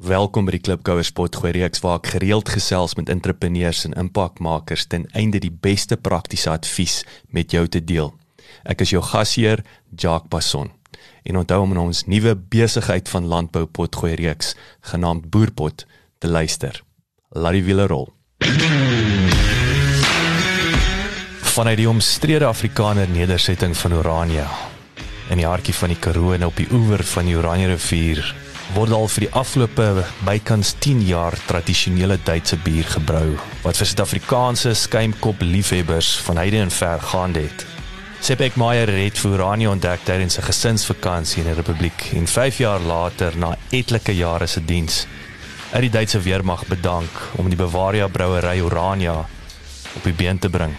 Welkom by die Klipkouer Spot gooi reeks waar ek gereeld gesels met entrepreneurs en impakmakers ten einde die beste praktiese advies met jou te deel. Ek is jou gasheer, Jacques Passon. En onthou om na ons nuwe besigheid van landbou potgooi reeks genaamd Boerpot te luister. Laat die wiele rol. Vanuit die omstrede Afrikaner nedersetting van Orania in die hartjie van die Karoo en op die oewer van die Oranje rivier word al vir die afgelope bykans 10 jaar tradisionele Duitse bier gebrou wat vir Suid-Afrikaanse skuimkop liefhebbers van heide en ver gaande het. Sepek Meyer het Orania ontdek tydens 'n gesinsvakansie in die Republiek en 5 jaar later na etlike jare se diens uit die Duitse weermag bedank om die Bavaria brouery Orania op die been te bring.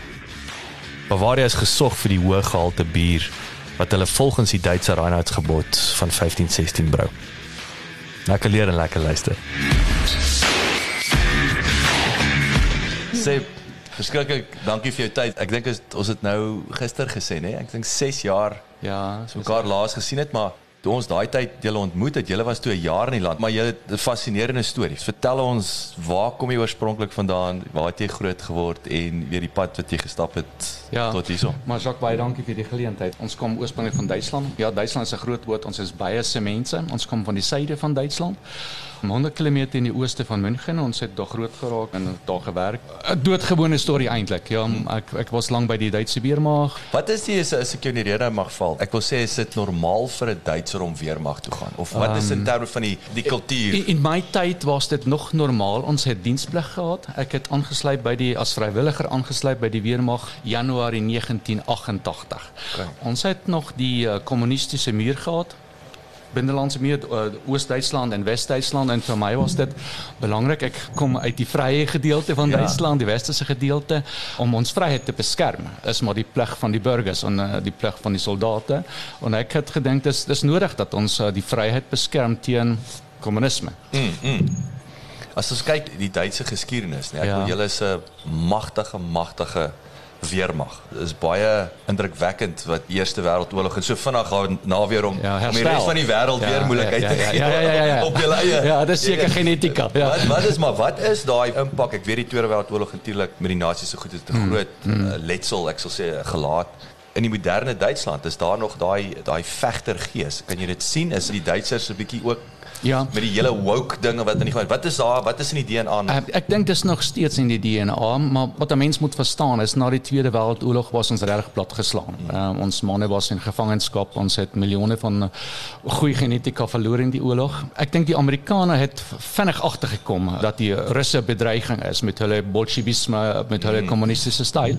Bavaria is gesog vir die hoë gehalte bier wat hulle volgens die Duitse Reinheitsgebot van 1516 brou. Lekker leer en lekker luister. Sê verskriklik dankie vir jou tyd. Ek dink ons het nou gister gesê nê. Ek dink 6 jaar Ja, so mekaar laas gesien het, maar toe ons daai tyd julle ontmoet het, julle was toe 'n jaar in die land, maar julle het 'n fascinerende storie. Vertel ons, waar kom jy oorspronklik vandaan? Waar het jy groot geword en weer die pad wat jy gestap het Ja. tot hierso? Maar Jacques, baie dankie vir die geleentheid. Ons kom oorspronklik van Duitsland. Ja, Duitsland is 'n groot woord. Ons is baie se mense. Ons kom van die suide van Duitsland. 100 km in die ooste van München. Ons het daar groot geraak en daar gewerk. 'n Doodgewone storie eintlik. Ja, ek ek was lank by die Duitse weermag. Wat is die as, as ek jou in die rede mag val? Ek wil sê is dit normaal vir 'n Duitser om weermag toe gaan of wat is in terme van die die kultuur? In, in my tyd was dit nog normaal. Ons het diensplig gehad. Ek het aangesluit by die as vrywilliger aangesluit by die weermag Januarie 1988. Okay. Ons het nog die kommunistiese muur gehad. Binnelandse muur uh, Oos-Duitsland en Wes-Duitsland en vir my was dit belangrik. Ek kom uit die vrye gedeelte van Ja. Duitsland, die westerse gedeelte om ons vryheid te beskerm. Is maar die plig van die burgers en uh, die plig van die soldate. En ek het gedink dis dis nodig dat ons uh, die vryheid beskerm teen kommunisme. As ons kyk die Duitse geskiedenis, nee, ek Ja. ja. julle is 'n magtige magtige weermag. Dit is baie indrukwekkend wat Eerste Wêreldoorlog en so vinnig na weer om, Ja, om die herstel. res van die wêreld Ja, weer moeilikheid ja, te ja, gee. ja, ja, ja, ja. Op julle eie. Ja, dis seker genetika, ja. Wat wat is maar wat is daai impak? Ek weet die Tweede Wêreldoorlog natuurlik met die nasies so goed het 'n groot uh, letsel, ek sal sê gelaat. In die moderne Duitsland is daar nog daai daai vegtergees. Kan jy dit sien? Is die Duitsers 'n bietjie ook Ja. met die hele woke dinge wat in die wat is daar wat is in die DNA Ek, ek dink dis nog steeds in die DNA, maar wat 'n mens moet verstaan is na die Tweede Wêreldoorlog was ons regtig plat geslaan. Uh, ons manne was in gevangenskap, ons het miljoene van uh, goeie genetika verloor in die oorlog. Ek dink die Amerikaners het vinnig agtergekom dat die Russe bedreiging is met hulle bolsjewisme, met hulle kommunistiese styl.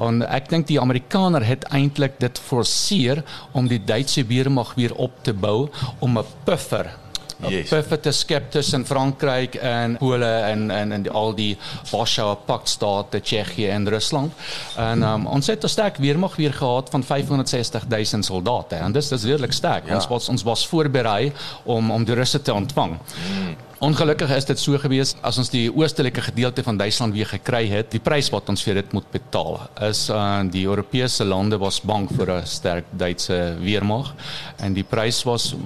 En ek dink die Amerikaners het eintlik dit forceer om die Duitse weermag weer op te bou om 'n puffer Yes. perfekte skep tussen Frankryk en Pole en en en die, al die Warschauer Paktstate, Tsjechië en Rusland. En um, ons het 'n sterk weermag weer gehad van 560 000 soldate. En dis dis redelik sterk. Ja. Ons was ons was voorberei om om die Russe te ontvang. Ongelukkig is dit so gewees as ons die oostelike gedeelte van Duitsland weer gekry het, die prys wat ons vir dit moet betaal is uh, die Europese lande was bang vir 'n sterk Duitse weermag. En die prys was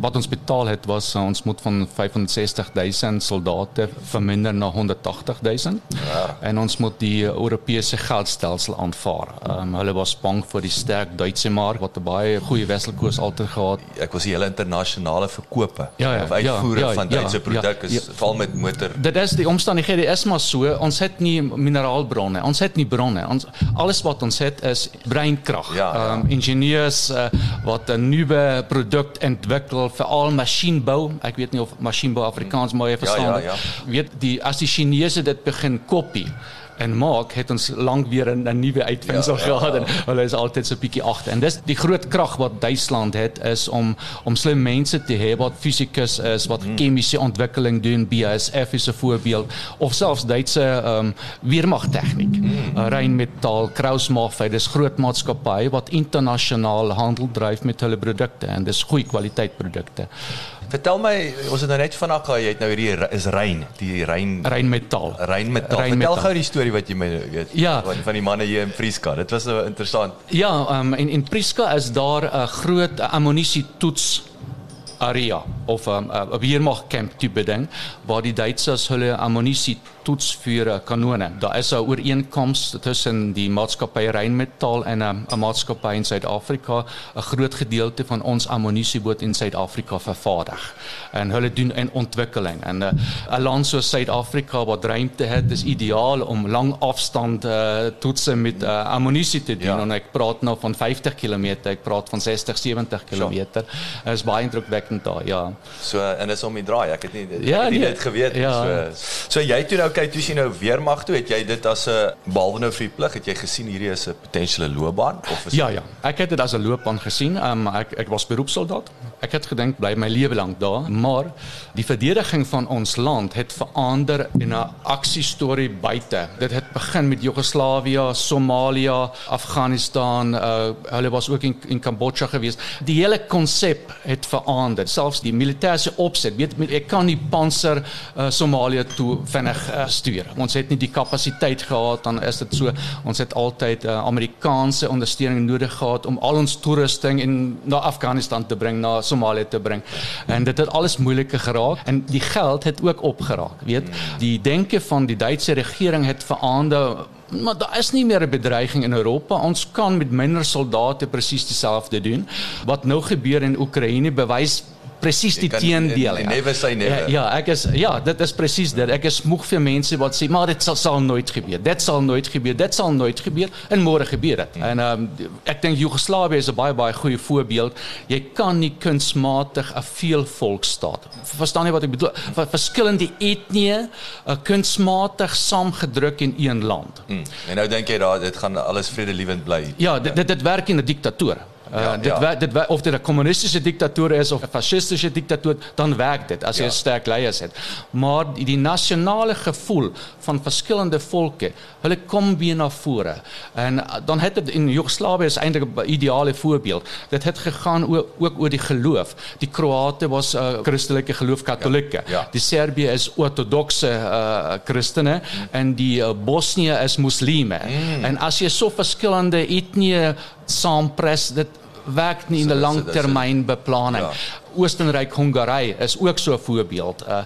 wat ons betaal het was uh, ons moet van 560 000 soldate verminder na 180 000 ja. en ons moet die Europese geldstelsel aanvaar. Um, hulle was bang vir die sterk Duitse mark wat 'n baie goeie wisselkoers altyd gehad. Ek was die hele internasionale verkope Ja, ja, of uitvoere ja, ja, van ja, Duitse ja, produk is ja. val met motor. Dit is die omstandighede is maar so. Ons het nie mineraalbronne. Ons het nie bronne. Ons alles wat ons het is breinkrag. Ja, ja. Um, ingenieurs uh, wat 'n nuwe produk ontwikkel vir al masjienbou. Ek weet nie of masjienbou Afrikaans mooi verstaan. Ja, ja, ja. Weet die as die Chinese dit begin kopie en maak het ons lank weer 'n nuwe uitvinding ja, gehad ja, ja. en hulle is altyd so 'n bietjie agter. En dis die groot krag wat Duitsland het is om om slim mense te hê wat fisikus is, wat hmm. chemiese ontwikkeling doen, BASF is 'n voorbeeld of selfs Duitse ehm um, weermag tegniek. Hmm. Uh, Rheinmetall, Krauss-Maffei, dis groot maatskappye wat internasionaal handel dryf met hulle produkte en dis goeie kwaliteit produkte. Vertel my, ons het nou net vanaand gehad, jy het nou hierdie is rein, die rein reinmetaal. Reinmetaal. Vertel gou die storie wat jy my weet ja. van, van die manne hier in Prieska. Dit was nou interessant. Ja, um, in in Prieska is daar 'n groot ammunisie toets area of 'n um, 'n weermagkamp tipe ding waar die Duitsers hulle ammunisie toets vir kanone. Daar is 'n ooreenkoms tussen die maatskappy Rheinmetall en 'n 'n maatskappy in Suid-Afrika. 'n Groot gedeelte van ons ammunisieboot in Suid-Afrika vervaardig. En hulle doen 'n ontwikkeling en uh, 'n land soos Suid-Afrika wat ruimte het, is ideaal om lang afstand uh, toetse met uh, ammunisie te doen. Ja. En ek praat nou van 50 km, ek praat van 60, 70 km. Dit is baie indrukwekkend daar, ja. So en is om die draai. Ek het nie ja, ek het nie nee, dit geweet. Ja. So so jy toe nou kyk toe sien nou weermag toe het jy dit as 'n behalwe nou vir die plig het jy gesien hierdie is 'n potensiële loopbaan of is Ja ja, ek het dit as 'n loopbaan gesien. Um, ek ek was beroepssoldaat. Ek het gedink bly my lewe lank daar, maar die verdediging van ons land het verander in 'n aksiestorie buite. Dit het begin met Joegoslawië, Somalië, Afghanistan, uh, hulle was ook in in Kambodja gewees. Die hele konsep het verander. Selfs die militêre opset, weet ek kan nie panser uh, Somalië toe vinnig uh, stuur. Ons het nie die kapasiteit gehad dan is dit so ons het altyd uh, Amerikaanse ondersteuning nodig gehad om al ons toerusting in na Afghanistan te bring, na Somalië te bring. En dit het alles moeiliker geraak en die geld het ook opgeraak. Weet, die denke van die Duitse regering het verander maar daar is nie meer 'n bedreiging in Europa. Ons kan met minder soldate presies dieselfde doen. Wat nou gebeur in Oekraïne bewys presies die teendeel. Ja. Never say never. Ja, ja, ek is ja, dit is presies dit. Ek is moeg vir mense wat sê maar dit sal, sal nooit gebeur. Dit sal nooit gebeur. Dit sal nooit gebeur en môre gebeur dit. En ehm um, ek dink Joegoslawië is 'n baie baie goeie voorbeeld. Jy kan nie kunsmatig 'n veelvolksstaat. Verstaan jy wat ek bedoel? Verskillende etnieë uh, kunsmatig saamgedruk in een land. Hmm. En nou dink jy daar dit gaan alles vredelewend bly. Ja, dit dit, dit werk in 'n diktatuur. Uh, ja, dit ja. dit of dit 'n kommunistische diktator is of 'n fascistische diktator, dan werk dit as jy ja. sterk leiers het. Maar die, die nasionale gevoel van verskillende volke, hulle kom weer na vore. En uh, dan het dit in Joegoslawië is eintlik 'n ideale voorbeeld. Dit het gegaan ook, ook oor die geloof. Die Kroate was 'n uh, Christelike geloof Katolieke. Ja. Ja. Die Serbië is ortodokse uh, Christene mm. en die uh, Bosnië is moslime. Mm. En as jy so verskillende etnieë saampres dit werk nie in 'n langtermynbeplanning. Ja. Oostenryk Hongarye is ook so 'n voorbeeld. Uh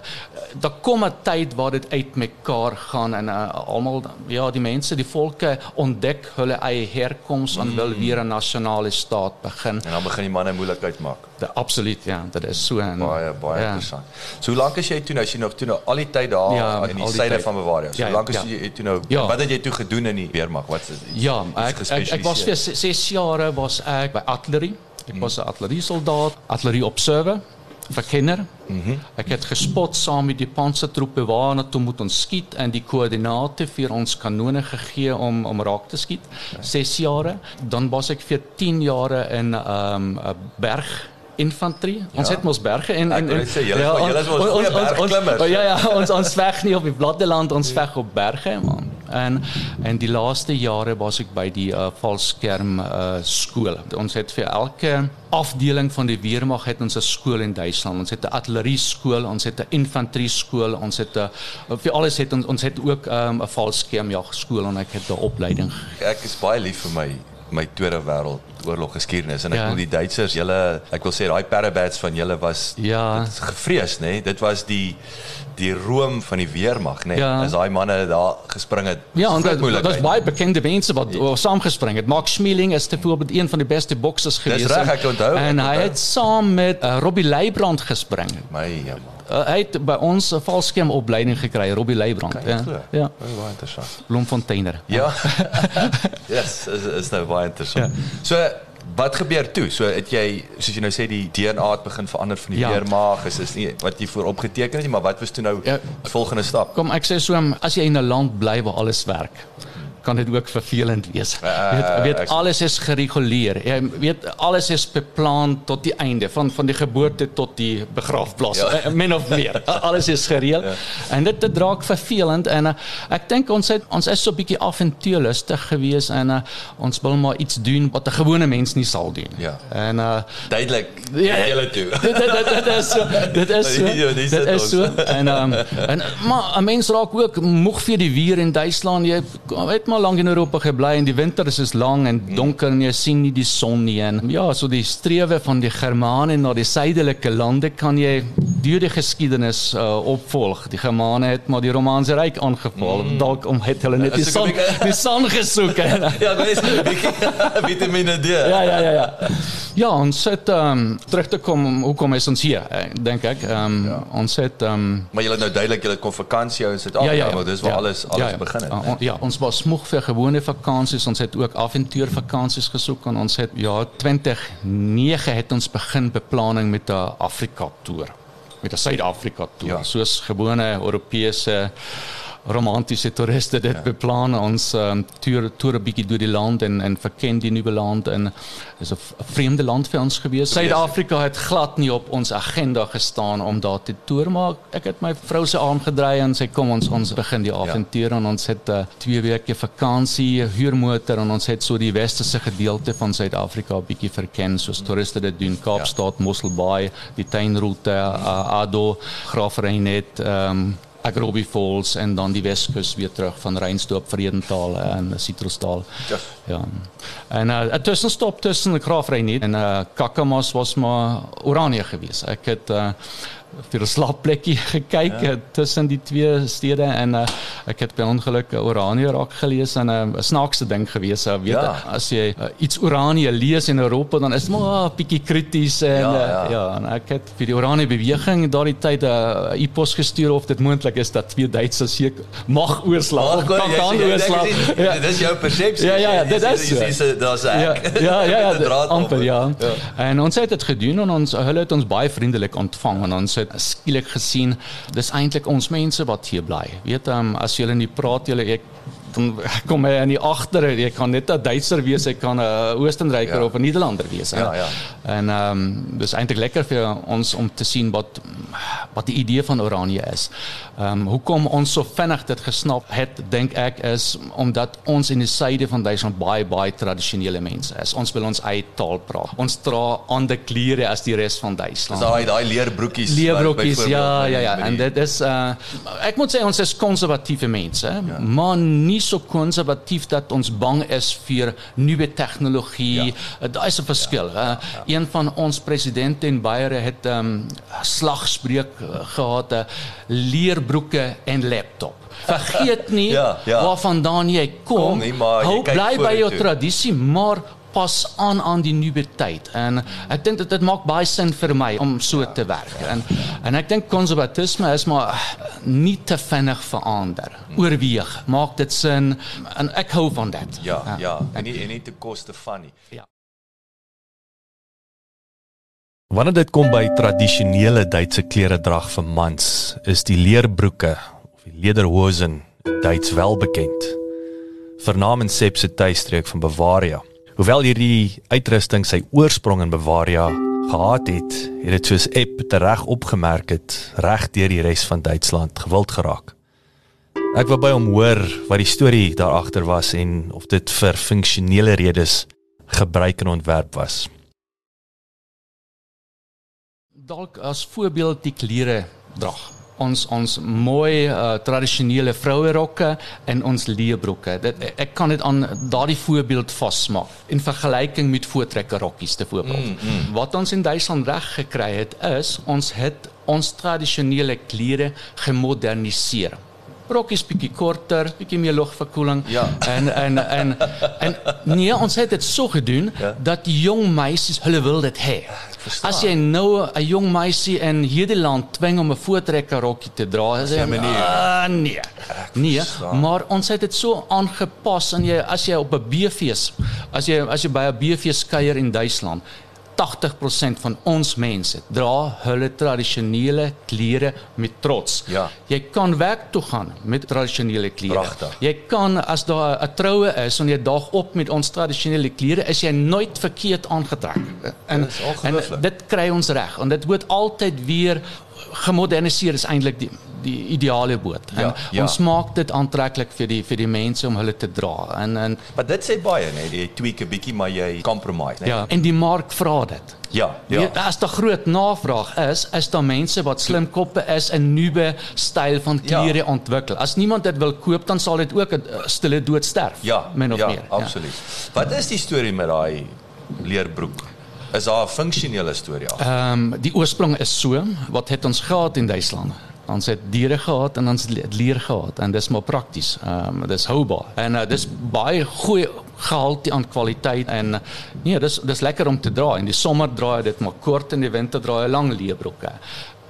daar kom 'n tyd waar dit uitmekaar gaan en uh, almal ja, die mense, die volke ontdek hulle eie herkoms en mm. wil weer 'n nasionale staat begin. En dan begin die manne moeilikheid maak. De, absoluut ja, dit is so en baie baie ja. interessant. So hoe lank is jy toe nou as jy nog toe nou al die tyd daar ja, in die syde van Bavaria? So ja, lank is ja. jy toe nou ja. wat het jy toe gedoen in die weermag? Wat is Ja, ek, ek ek was vir 6 jare was ek by artillery Ek was 'n artilleriesoldaat, artillerie observer, verkenner. Mm -hmm. Ek het gespot saam met die pansertroepe waarna toe moet ons skiet en die koördinate vir ons kanone gegee om om raak te skiet. 6 jare. Dan was ek vir 10 jare in 'n um, berg infantrie. Ons ja. het mos berge en en, en sê, julle ja, julle is mos ons, ons, ons, ja ja, ons ons veg nie op die platte land, ons veg op berge man. En en die laaste jare was ek by die uh, valskerm uh, skool. Ons het vir elke afdeling van die weermag het ons 'n skool in Duitsland. Ons het 'n artillerie skool, ons het 'n infanterie skool, ons het 'n vir alles het ons ons het ook ehm, 'n um, valskerm jag skool en ek het 'n opleiding. Ek is baie lief vir my my Tweede Wêreldoorlog geskiedenis en ek ja. wil die Duitsers, julle ek wil sê daai parabats van julle was ja. gevrees, nê? Nee? Dit was die die room van die weermag, nê? Nee? Ja. As daai manne daar gespring het. Ja, en dit was baie bekende mense wat ja. saamgespring het. Mark Schmeling is byvoorbeeld een van die beste boksers gewees. Dis reg, ek onthou. En hy het saam met uh, Robbie Leibrand gespring. My ja. Uh, hy het by ons 'n valskerm opleiding gekry, Robbie Leibrand. Ja. Ja. Oh, baie interessant. Bloemfonteiner. Ja. yes, is is nou baie interessant. Ja. So wat gebeur toe? So het jy soos jy nou sê die DNA het begin verander van die Ja. weermaag, is is nie wat jy voorop geteken het nie, maar wat was toe nou Ja. volgende stap? Kom ek sê so as jy in 'n land bly waar alles werk kan dit ook vervelend wees. Uh, Jy weet, weet alles is gereguleer. Jy weet alles is beplan tot die einde van van die geboorte tot die begrafplaas. Ja. Ja. Min of meer. Alles is gereël. Ja. En dit dit raak vervelend en uh, ek dink ons het ons is so 'n bietjie avontuurlustig geweest en uh, ons wil maar iets doen wat 'n gewone mens nie sal doen. Ja. En uh Duidelik. Ja, ja. julle toe. dit, dit, dit, dit is so dit is so Ja, dit is so en um, en maar 'n mens raak ook moeg vir die weer in Duitsland jy het maar lank in Europa gebly en die winter is is lang en donker en jy sien nie die son nie en ja so die strewe van die Germane na die suidelike lande kan jy deur die geskiedenis uh, opvolg die Germane het maar die Romaanse ryk aangeval mm. dalk om het hulle net die son die son gesoek Ja, dis 'n bietjie vitamine D. ja ja ja ja. Ja, ons het um, terug te kom hoekom is ons hier eh, dink ek. Ehm um, ja. ons het ehm um, Maar julle nou duidelik julle kon vakansie hou in Suid-Afrika, want dis waar alles alles begin het. Ja, on, ja, ons was moeg vir gewone vakansies. Ons het ook avontuurvakansies gesoek en ons het ja 2009 het ons begin beplanning met 'n Afrika toer. Met 'n Suid-Afrika toer. Ja. Soos gewone Europese romantiese toeriste dit ja. beplan ons um, toer toer 'n bietjie deur die land en en verken die nuwe land en is 'n 'n vreemde land vir ons gewees. Suid-Afrika het glad nie op ons agenda gestaan om daar te toer maar ek het my vrou se arm gedry en sy kom ons ons begin die avontuur ja. en ons het uh, twee weke vakansie, huurmotor en ons het so die westerse gedeelte van Suid-Afrika 'n bietjie verken soos toeriste dit doen. Kaapstad, ja. Mosselbaai, die tuinroete, uh, Ado, Graafrenet, ehm um, Agrobi Falls en dan die Weskus weer terug van Reinstorp, Vredendal en Citrusdal. Ja. Ja. En uh, 'n tussenstop tussen Graafrenet en uh, Kakamas was maar Oranje geweest. Ek het uh, vir 'n slaapplekkie gekyk ja. tussen die twee stede en uh, ek het by ongeluk uh, Oranje raak gelees en 'n uh, snaakse ding gewees. Uh, weet Ja. as jy uh, iets Oranje lees in Europa dan is dit maar 'n uh, bietjie krities en Ja, ja, ja. ja. en ek het vir die Oranje beweging daardie tyd 'n uh, e-pos gestuur of dit moontlik is dat twee Duitsers hier mag oorslaap of kan kan oorslaap. Ja. Dis jou persepsie. Ja, ja, ja, dit is so. Dis daar's 'n Ja, ja, ja, ja Dit amper ja. Ja. ja. En ons het dit gedoen en ons hulle het ons baie vriendelik ontvang en ons het skielik gesien dis eintlik ons mense wat hier bly. Weet um, as julle nie praat julle ek dan kom hy in die agter jy kan net 'n Duitser wees jy kan 'n Oostenryker Ja. of 'n Nederlander wees. Ja, ja. En ehm um, dis eintlik lekker vir ons om te sien wat wat die idee van Oranje is. Ehm um, hoekom ons so vinnig dit gesnap het, dink ek is omdat ons in die suide van Duitsland baie baie tradisionele mense is. Ons wil ons eie taal praat. Ons dra ander klere as die res van Dis Duitsland. daai daai leerbroekies. Leerbroekies, ja, ja, ja. En dit is uh ek moet sê ons is konservatiewe mense, ja. maar nie so konservatief dat ons bang is vir nuwe tegnologie. Ja. Daar is 'n verskil. Ja, ja, ja. Een van ons presidente in Beiere het 'n um, slagspreuk uh, gehad, uh, leerbroeke en laptop. Vergeet nie Ja, ja. waarvandaan jy kom. Kom nie, Hou bly by jou vorentoe. tradisie, maar pas aan aan die nuwe tyd. En ek dink dit dit maak baie sin vir my om so te werk. En en ek dink konservatisme is maar nie te vinnig verander. Oorweeg, maak dit sin en ek hou van dit. Ja, ja, en nie en nie te koste van nie. Wanneer dit kom by tradisionele Duitse kleredrag vir mans, is die leerbroeke of die lederhosen Duits wel bekend. Vernaam in Sepp se tuistreek van Bavaria. Hoewel hierdie uitrusting sy oorsprong in Bavaria gehad het, het dit soos Epp tereg opgemerk het, reg deur die res van Duitsland gewild geraak. Ek wil by hom hoor wat die storie daar agter was en of dit vir funksionele redes gebruik en ontwerp was. Dalk as voorbeeld die klere drag. Ons ons mooi uh, tradisionele vrouerokke en ons leerbroeke. Dit ek kan dit aan daardie voorbeeld vasmaak in vergelyking met voortrekkerrokkies te voorbeeld. Mm, mm. Wat ons in Duitsland reg gekry het is ons het ons tradisionele klere gemoderniseer brokkies bietjie korter, bietjie meer lugverkoeling Ja. en en en en nee, ons het dit so gedoen Ja. dat die jong meisies hulle wil dit hê. Verstaan. As jy nou 'n jong meisie in hierdie land dwing om 'n voortrekker rokkie te dra, is 'n manier. "Ah, nee. Nee, verstaan. maar ons het dit so aangepas en jy as jy op 'n B-fees, as jy as jy by 'n B-fees kuier in Duitsland, 80% van ons mense dra hulle tradisionele klere met trots. Ja. Jy kan werk toe gaan met tradisionele klere. Pragtig. Jy kan as daar 'n troue is en jy daag op met ons tradisionele klere, is jy nooit verkeerd aangetrek. En, en dit kry ons reg en dit word altyd weer gemoderniseer is eintlik die die ideale boot. En Ja, ja. ons maak dit aantreklik vir die vir die mense om hulle te dra. En en Maar dit sê baie, nee, jy tweak 'n bietjie maar jy compromise, nee. ja, en die mark vra dit. Ja, ja. Weet, as daar groot navraag is, is daar mense wat slim koppe is en nuwe styl van klere Ja. ontwikkel. As niemand dit wil koop, dan sal dit ook 'n uh, stille dood sterf. Ja, min of ja, meer. absoluut. Wat is die storie met daai leerbroek? Is daar 'n funksionele storie af? Ehm die oorsprong is so, wat het ons gehad in Duitsland? Ons het diere gehad en ons het leer gehad en dis maar prakties. Ehm dis houbaar. En uh, dis baie goeie gehalte aan kwaliteit en uh, nee, dis dis lekker om te dra. In die somer dra jy dit maar kort en in die winter dra jy lang leerbroeke.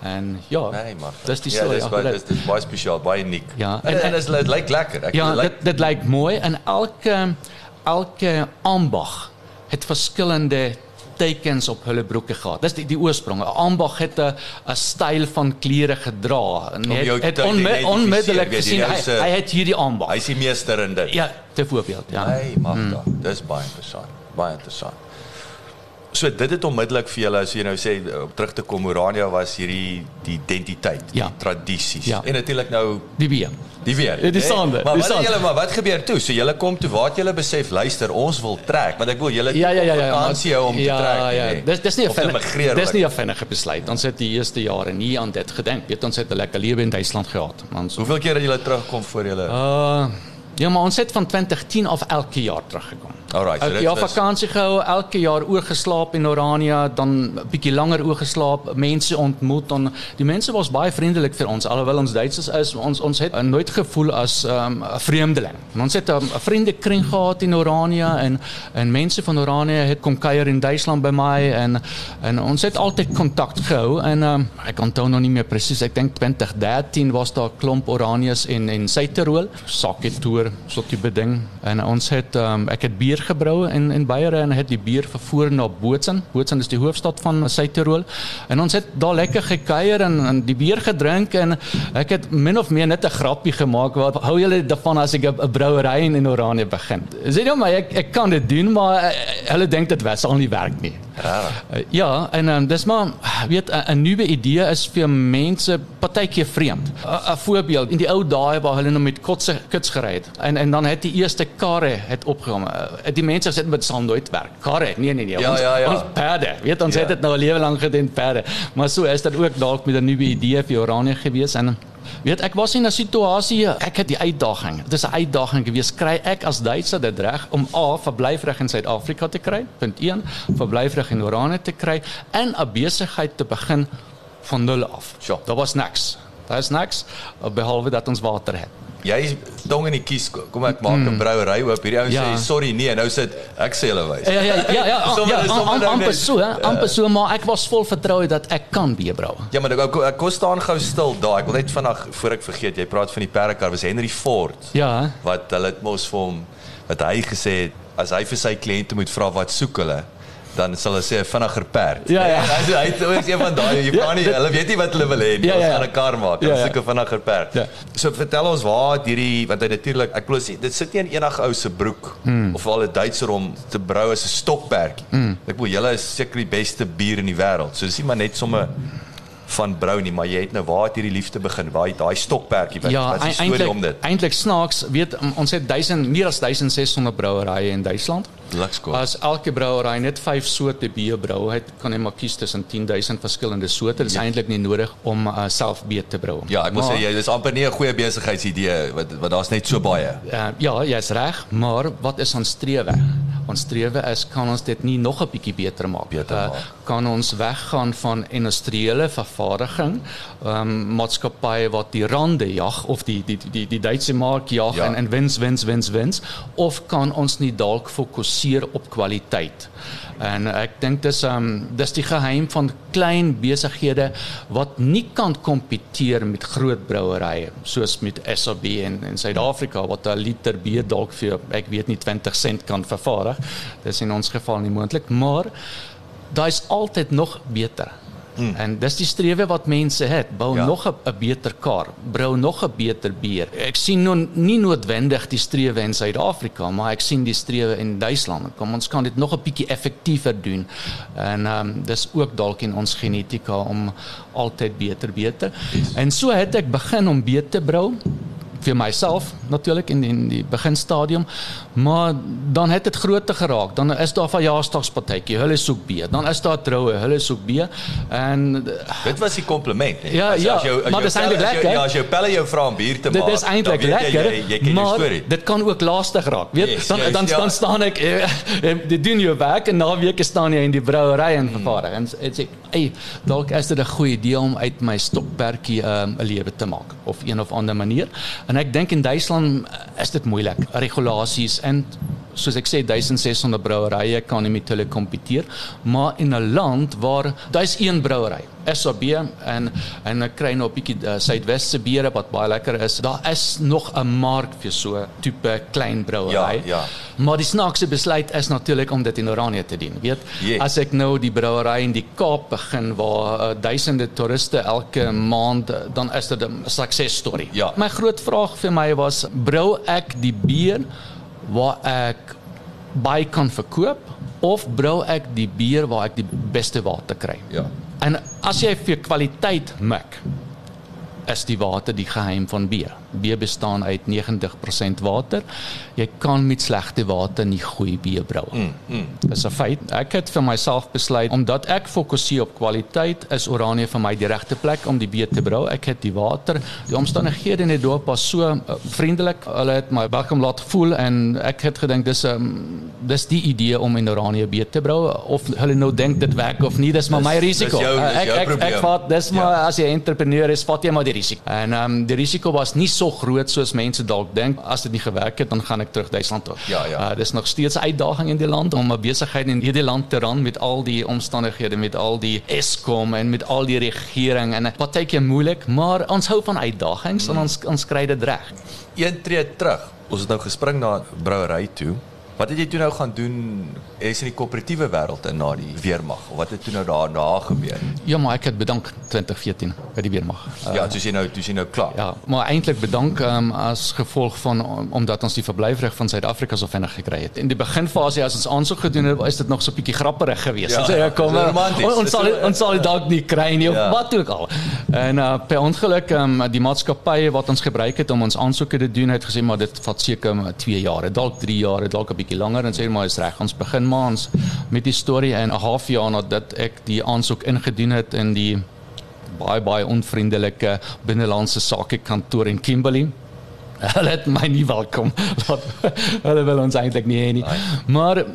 En ja, Nee, maar dis die ja, storie dis baie dis, dis baie spesiaal, baie uniek. Ja, en, en- en, dit lyk lekker. Ek Ja, lyk dit dit lyk mooi en elke elke ambag het verskillende tekens op hulle broeke gehad. Dis die die oorsprong. 'n Ambag het 'n 'n styl van klere gedra en hy het, het onmi onmiddellik gesien hy, hy het hierdie ambag. hy's die meester in dit. Ja, te voorbeeld, ja. Hey, magda. Mm. Dis baie interessant. Baie interessant. So dit het onmiddellik vir julle as jy nou sê om terug te kom Orania was hierdie die identiteit, Ja. die tradisies. Ja. En natuurlik nou Die weer. die weer. Ja, die hè? sande, Maar die wat julle maar wat gebeur toe? So julle kom toe waar julle besef luister, ons wil trek, want ek wil julle Ja ja ja ja. vakansie hou om ja, te trek. Ja, nee. dis dis nie 'n vinnige dis nie 'n vinnige besluit. Ons het die eerste jare nie aan dit gedink. Weet ons het 'n lekker lewe in Duitsland gehad. Ons Hoeveel keer het julle terugkom voor julle? Uh ja, maar ons het van 2010 af elke jaar teruggekom. Alright, so dit was- vakansie gehou, elke jaar oorgeslaap in Orania, dan 'n bietjie langer oorgeslaap, mense ontmoet dan die mense was baie vriendelik vir ons alhoewel ons Duitsers is, ons ons het nooit gevoel as 'n um, 'n vreemdeling. Ons het 'n um, vriendekring gehad in Orania en en mense van Orania het kom kuier in Duitsland by my en en ons het altyd kontak gehou en um, ek onthou nog nie meer presies, ek dink 2013 was daar 'n klomp Oraniërs in in Suid-Tirol, saketoer, so tipe ding en ons het um, ek het bier gebrou in in Beiere en het die bier vervoer na Bootsen. Bootsen is die hoofstad van Suid-Tirol. En ons het daar lekker gekuier en, en die bier gedrink en ek het min of meer net 'n grappie gemaak wat hou julle daarvan as ek 'n brouery in, Oranje begin. Sê nou maar ek ek kan dit doen maar uh, hulle dink dit was sal nie werk nie. Rarig. Uh, ja, en um, dis maar weet 'n nuwe idee is vir mense partykeer vreemd. 'n Voorbeeld, in die ou dae waar hulle nog met kotse kits gery het en en dan het die eerste karre het opgekom. Die mense sê dit sal nooit werk. Karre, nee nee nee. Ja, ons, ja, ja. ons perde. Weet ons Ja. het dit nou 'n lewe lank gedoen perde. Maar so is dit ook dalk met 'n nuwe idee vir Oranje gewees en Weet ek was in 'n situasie ek het die uitdaging. Dit is 'n uitdaging gewees kry ek as Duitser dit reg om A verblyfreg in Suid-Afrika te kry. Punt 1, verblyfreg in Oranje te kry en 'n besigheid te begin van nul af. Sure. Daar was niks. Daar is niks behalwe dat ons water het. Jy is tong in die kies. Kom ek maak 'n brouery oop. Hierdie ou. Ja. sê sorry nee, nou sit ek sê hulle wys. Ja ja ja ja, Sommer- ja, sommer am- nou amper net. so, hè, amper so, maar ek was vol vertroue dat ek kan bier brou. Ja, maar ek ek kom staan gou stil daar. Ek wil net vinnig voor ek vergeet, jy praat van die perdekar, was Henry Ford Ja, wat hulle het mos vir hom wat hy gesê het as hy vir sy kliënte moet vra wat soek hulle dan sal hulle sê 'n vinniger perd. Ja, ja. Hy hy het ook een van daai jy Ja, kan nie hulle weet nie wat hulle wil hê nie. Ja, Ons ja. gaan 'n kar maak. Ja, Hulle ja. soek 'n vinniger perd. Ja. So vertel ons waar het hierdie want hy natuurlik ek glo dit sit nie in enige ou se broek Hmm. of al 'n Duitser om te brou as 'n stokperdjie. Ek bedoel julle is seker die beste bier in die wêreld. So dis nie maar net sommer van brou nie, maar jy het nou waar het hierdie liefde begin? Waar het daai stokperdjie wat Ja, wat is die storie om dit? eintlik snaaks, weet ons het 1000 meer as 1600 brouerye in Duitsland. Lukskool. As elke brouery net 5 soorte bier brou, het kan jy maar kies tussen 10000 verskillende soorte. Dit is eintlik nie nodig om uh, self bier te brou. Ja, ek wil sê jy dis amper nie 'n goeie besigheidsidee wat wat daar's net so baie. Uh, ja, jy's reg, maar wat is ons strewe? Ons strewe is kan ons dit nie nog 'n bietjie beter maak. Beter maak. Uh, kan ons weggaan van industriële vervaardiging, ehm um, maatskappye wat die rande jag of die die die die Duitse mark jag ja. en en wins wins wins wins of kan ons nie dalk fokuseer op kwaliteit? En ek dink dis um dis die geheim van klein besighede wat nie kan kompeteer met groot brouerye soos met SAB in in Suid-Afrika wat 'n liter bier dalk vir ek weet nie 20 sent kan vervaardig. Dis in ons geval nie moontlik, maar daar's altyd nog beter. Hmm. En dis die strewe wat mense het, bou ja. nog 'n beter kar, brou nog 'n beter bier. Ek sien nou nie noodwendig die strewe in Suid-Afrika, maar ek sien die strewe in Duitsland. Kom ons kan dit nog 'n bietjie effektiewer doen. En ehm um, dis ook dalk in ons genetika om altyd beter beter. Yes. En so het ek begin om beter brou vir myself natuurlik in in die beginstadium. Maar dan het dit groter geraak. Dan is daar verjaarsdagspartytjie hulle soek B dan is daar troue hulle soek B en dit was die kompliment ja as, ja as jou, as maar dit is eintlik lekker. ja as jou pelle jou vra om bier te maak dit is eintlik lekker jy, jy, jy maar dit kan ook lastig raak weet? Yes, dan yes, dan, ja. dan staan ek eh, eh, dit doen jou werk en na weke staan jy in die brouery en vervaardig en sê ey dalk is dit 'n goeie idee om uit my stokperdjie ehm, 'n um, lewe te maak of een of ander manier En ek dink in Duitsland is dit moeilik. Regulasies en soos ek sê 1600 brouerye kan nie met hulle kompeteer, maar in 'n land waar daar's een brouery, SAB en en ek kry nou 'n bietjie uh, Suidwes se biere wat baie lekker is. Daar is nog 'n mark vir so tipe klein brouery. Ja, ja. Maar die snaakse besluit is natuurlik om dit in Oranje te doen. Weet, yes. as ek nou die brouery in die Kaap begin waar uh, duisende toeriste elke maand dan is dit 'n success story. Ja. My groot vraag vir my was brou ek die bier waar ek baie kan verkoop of brou ek die bier waar ek die beste water kry. Ja. En as jy vir kwaliteit mik, is die water die geheim van bier. Bier bestaan uit 90% water. Jy kan met slegte water nie goeie bier brou nie. Mm, mm. Dis 'n feit. Ek het vir myself besluit omdat ek fokuseer op kwaliteit, is Oranje vir my die regte plek om die bier te brou. Ek het die water, die omstandighede in die dorp was so uh, vriendelik. Hulle het my welkom laat voel en ek het gedink dis 'n um, ehm, dis die idee om in Oranje bier te brou of hulle nou dink dit werk of nie, dis maar dis, my risiko. Jou, ek ek ek, ek vat dis maar ja. as jy 'n entrepreneur is, vat jy maar die risiko. En ehm um, die risiko was nie so groot soos mense dalk dink. As dit nie gewerk het, dan gaan ek terug Duitsland toe. Ja, ja. Uh, dis nog steeds 'n uitdaging in die land om 'n besigheid in hierdie land te ran met al die omstandighede, met al die Eskom en met al die regering en kyk jy moeilik, maar ons hou van uitdagings hmm. en ons ons kry dit reg. Een tree terug. Ons het nou gespring na brouery toe. Wat het jy toe nou gaan doen? Is in die koöperatiewe wêreld in na die weermag wat het toe nou daarna gebeur? Ja, maar ek het bedank 2014 by die weermag. Uh, ja, toe sien nou, toe sien nou klaar. Ja, maar eintlik bedank um, as gevolg van um, omdat ons die verblyfreg van Suid-Afrika so vinnig gekry het. In die beginfase as ons aansoek gedoen het, is dit nog so 'n bietjie grapperig geweest. Ja, so, ja, kom, ons, ons sal ons sal dit dalk nie kry nie of ja. wat ook al. En uh, per ongeluk um, die maatskappye wat ons gebruik het om ons aansoeke te doen het gesê maar dit vat seker 2 jaar, dalk 3 jaar, dalk 'n bietjie bietjie langer en sê maar is reg ons begin maar ons met die storie. En 'n half jaar nadat ek die aansoek ingedien het in die baie baie onvriendelike binnelandse sake kantoor in Kimberley. Hulle het my nie welkom hulle wil ons eintlik nie hê nie. Maar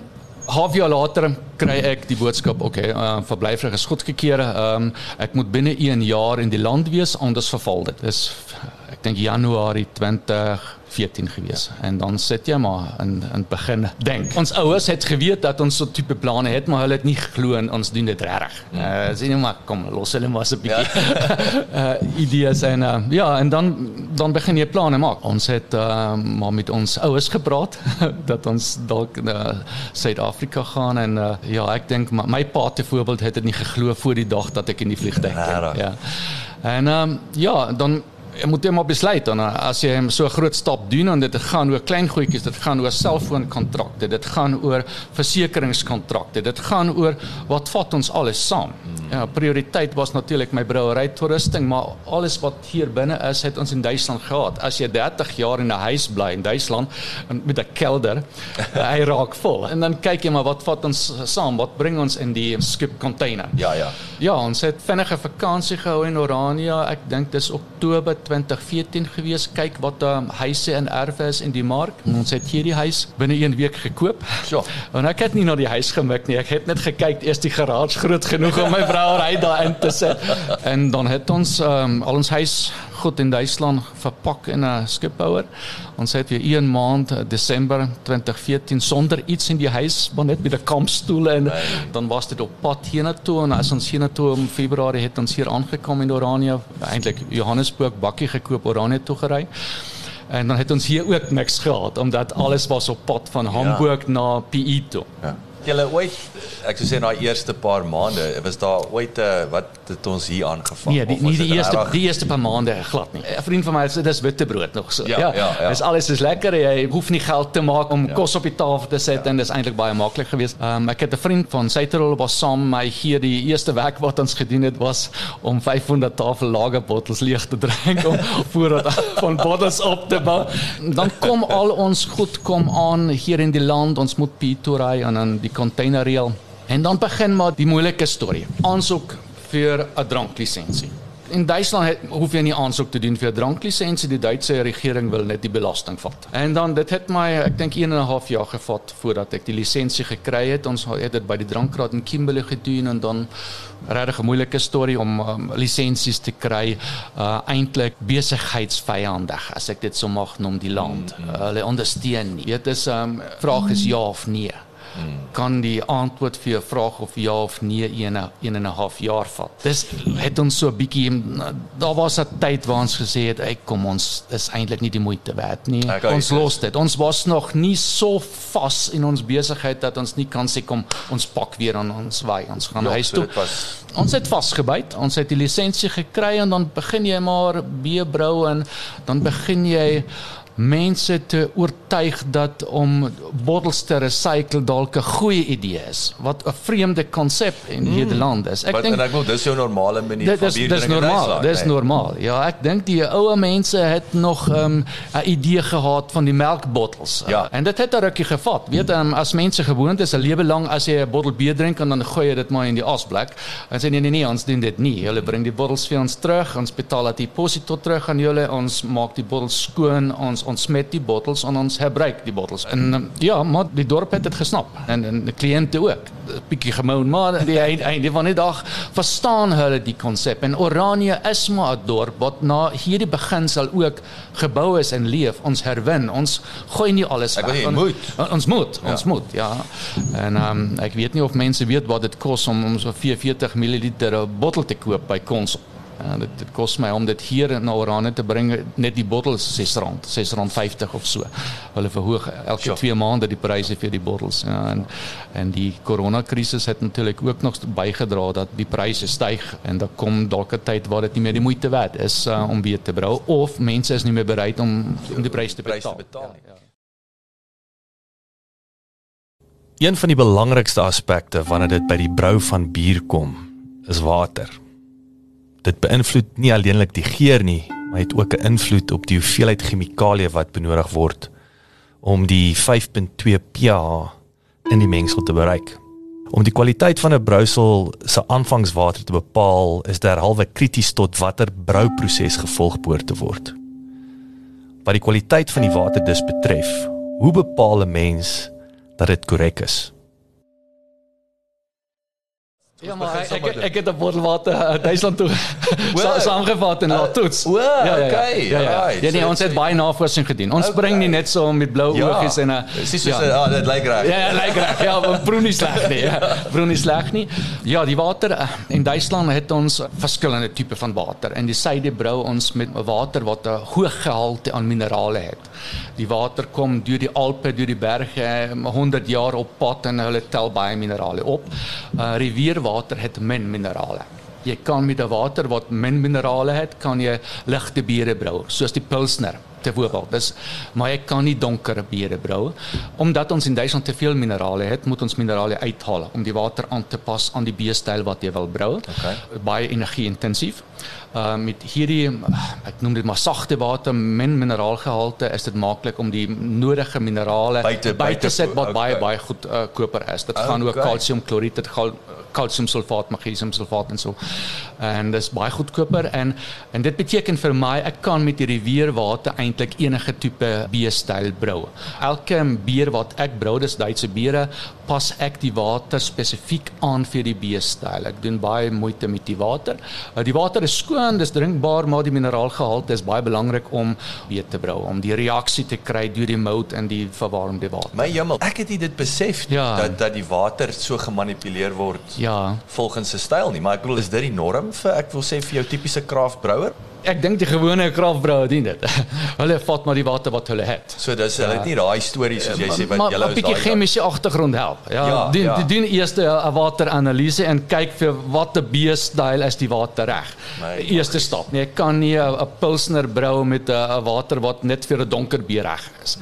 half jaar later kry ek die boodskap okay uh, verblyfreg is goedgekeur um, ek moet binne 1 jaar in die land wees anders verval dit. Is ek dink Januarie 20 14 gewees. Ja. En dan sit jy maar in in begin dink. Ons ouers het geweet dat ons so tipe planne het, maar hulle het nie glo en ons doen dit. Ja. Uh sien jy maar kom los hulle maar so 'n bietjie. Ja. uh idees en uh, ja, en dan dan begin jy planne maak. Ons het uh maar met ons ouers gepraat dat ons dalk na Suid-Afrika gaan en uh ja, ek dink my, my pa te voorbeeld het dit nie geglo voor die dag dat ek in die vliegtuig klim. Ja. En ehm um, ja, dan jy moet net besluit dan as jy so 'n groot stap doen en dit gaan oor klein goedjies, dit gaan oor selfoonkontrakte, dit gaan oor versekeringskontrakte, dit gaan oor wat vat ons alles saam. Ja, prioriteit was natuurlik my brouery toerusting, maar alles wat hier binne is, het ons in Duitsland gehad. As jy 30 jaar in 'n huis bly in Duitsland met 'n kelder, hy raak vol. En dan kyk jy maar wat vat ons saam? Wat bring ons in die skip container? Ja, ja. Ja, ons het vinnige vakansie gehou in Orania. Ek dink dis Oktober 2014 gewees, kyk wat um, huise en erwe is in die mark. Ons het hierdie huis binne 'n week gekoop. So. En ek het nie na die huis gemik nie. Ek het net gekyk, eers die garage groot genoeg om my vrou ry daarin te sit. En dan het ons um, al ons huis goed in Duitsland verpak in 'n skipbouer. Ons het weer 1 maand Desember 2014 sonder iets in die huis, maar net met 'n kampstoel en nee. dan was dit op pad hiernatoe en as ons hiernatoe in Februarie het ons hier aangekom in Oranje, eintlik Johannesburg bakkie gekoop Oranje toe gery. En dan het ons hier ook niks gehad omdat alles was op pad van Hamburg ja. na PE toe. Ja julle ooit ek sou sê na die eerste paar maande was daar ooit uh, wat het ons hier aangevang? Nee die, nie die eerste die eerste paar maande glad nie. 'n vriend van my sê dis witbrood nog so. Ja ja, ja, ja. is alles is lekker jy hoef nie geld te maak om ja. kos op die tafel te sit ja. en dis eintlik baie maklik geweest. Um, ek het 'n vriend van Suiderol was saam my hier die eerste werk wat ons gedoen het was om 500 tafel lager bottels leeg te drink om voordat van bottels op te bou. Dan kom al ons goed kom aan hier in die land. Ons moet Pitorai en dan die containerreël. En dan begin maar die moeilike storie. Aansoek vir 'n dranklisensie. In Duitsland het, hoef jy nie aansoek te doen vir 'n dranklisensie. Die Duitse regering wil net die belasting vat. En dan dit het my ek dink 1 en 'n half jaar gevat voordat ek die lisensie gekry het. Ons het dit by die drankraad in Kimberley gedoen en dan regtig 'n moeilike storie om um, lisensies te kry. Uh eintlik besigheidsvyandig as ek dit so mag noem die land. Mm, mm. Uh, hulle ondersteun nie. Dit is 'n um, vraag is ja of nee kan die antwoord vir jou vraag of ja of nee een een en 'n half jaar vat. Dis het ons so 'n bietjie daar was 'n tyd waar ons gesê het, "Ag kom ons is eintlik nie die moeite werd nie. Okay, ons los dit. Ons was nog nie so vas in ons besigheid dat ons nie kan sê kom ons pak weer aan ons wy. Ons gaan ja, huis toe. So ons het vasgebyt. Ons het die lisensie gekry en dan begin jy maar bier brou en dan begin jy mense te oortuig dat om bottels te recycle dalk 'n goeie idee is wat 'n vreemde konsep in mm. Nederland is. Ek dink ek wil dis jou normale manier dit, van bier drink. Dis normaal, dis nee. normaal. Ja, ek dink die ouer mense het nog ehm, 'n um, idee gehad van die melkbottels. Ja. En dit het 'n rukkie gevat. Weet um, as mense gewoond is 'n lewe lank as jy 'n bottel bier drink en dan gooi jy dit maar in die asblik. En sê nee nee nee, ons doen dit nie. Hulle bring die bottels vir ons terug, ons betaal dat deposito terug aan julle, ons maak die bottels skoon, ons ons smet die bottels en ons herbruik die bottels. En um, ja, maar die dorp het dit gesnap en en die kliënte ook. Bietjie gemoun, maar die einde van die dag verstaan hulle die konsep. En Oranje is maar 'n dorp wat na hierdie beginsel ook gebou is en leef. Ons herwin. Ons gooi nie alles weg. Ek moet. Ons moet. Ons ja. moet, ja. En ehm um, ek weet nie of mense weet wat dit kos om om so 44 ml bottel te koop by Konsol. Ja, dit dit kos my om dit hier na Oranje te bring net die bottels R6, R6.50 of so. Hulle verhoog elke 2 sure. maande die pryse vir die bottels. Ja, en en die koronakrisis het natuurlik ook nog bygedra dat die pryse styg en dan kom dalk 'n tyd waar dit nie meer die moeite werd is uh, om weer te brou of mense is nie meer bereid om om die pryse te betaal. Te betaal. Ja, ja. Een van die belangrikste aspekte wanneer dit by die brou van bier kom, is water dit beïnvloed nie alleenlik die geur nie, maar het ook 'n invloed op die hoeveelheid chemikalieë wat benodig word om die 5.2 pH in die mengsel te bereik. Om die kwaliteit van 'n brousel se aanvangswater te bepaal, is derhalwe krities tot watter brouproses gevolg behoort te word. Wat die kwaliteit van die water dus betref, hoe bepaal 'n mens dat dit korrek is? Ja maar ek ek, ek het 'n bottel water uh, Duitsland toe saamgevat en laat toets. O, ja, ja, ja, okay. Ja, ja. ja, ja nee, ons het baie navorsing gedoen. Ons okay. bring nie net so met blou ja. oogies en 'n Dis soos ja, ah, dit lyk reg. Ja, ja, lyk reg. Ja, maar proe nie sleg nie. Ja. Proe nie sleg nie. Ja, die water uh, in Duitsland het ons verskillende tipe van water. In die suide brou ons met water wat 'n hoë gehalte aan minerale het. Die water kom deur die Alpe, deur die berge, 100 jaar op pad en hulle tel baie minerale op. Uh rivier water het min minerale. Jy kan met 'n water wat min minerale het, kan jy ligte biere brou, soos die Pilsner. Te voorbeeld. Dis maar ek kan nie donker biere brou omdat ons in Duitsland te veel minerale het, moet ons minerale uithaal om die water aan te pas aan die beestyl wat jy wil brou. Okay. Baie energie intensief. Uh met hierdie ek noem dit maar sagte water, min mineraalgehalte, is dit maklik om die nodige minerale By te- by by te te sit wat voeg, baie okay. baie goed uh, koper is. Dit gaan oor Okay. kalsiumkloried, dit gaan kalsiumsulfaat, magnesiumsulfaat en so. En dis baie goedkoper en en dit beteken vir my ek kan met die rivierwater eintlik enige tipe beestyl brou. Elke bier wat ek brou, dis Duitse biere, pas ek die water spesifiek aan vir die beestyl. Ek doen baie moeite met die water. Uh, Die water is skoon, dis drinkbaar, maar die mineraalgehalte is baie belangrik om bier te brou, om die reaksie te kry deur die mout in die verwarmde water. My hemel, ek het dit besef Ja. dat dat die water so gemanipuleer word Ja, volgens sy styl nie, maar ek bedoel is dit die norm vir ek wil sê vir jou tipiese kraftbrouer? Ek dink die gewone kragbrou dien dit. hulle vat maar die water wat hulle het. So dis hulle het nie daai stories soos jy sê wat maar julle 'n bietjie chemiese agtergrond help. Ja, Ja, doen ja. ja. doen eers 'n wateranalise en kyk vir watter beestyl is die water reg. Eerste stap. Nee, ek kan nie 'n pilsner brou met 'n 'n water wat net vir 'n donker bier reg is.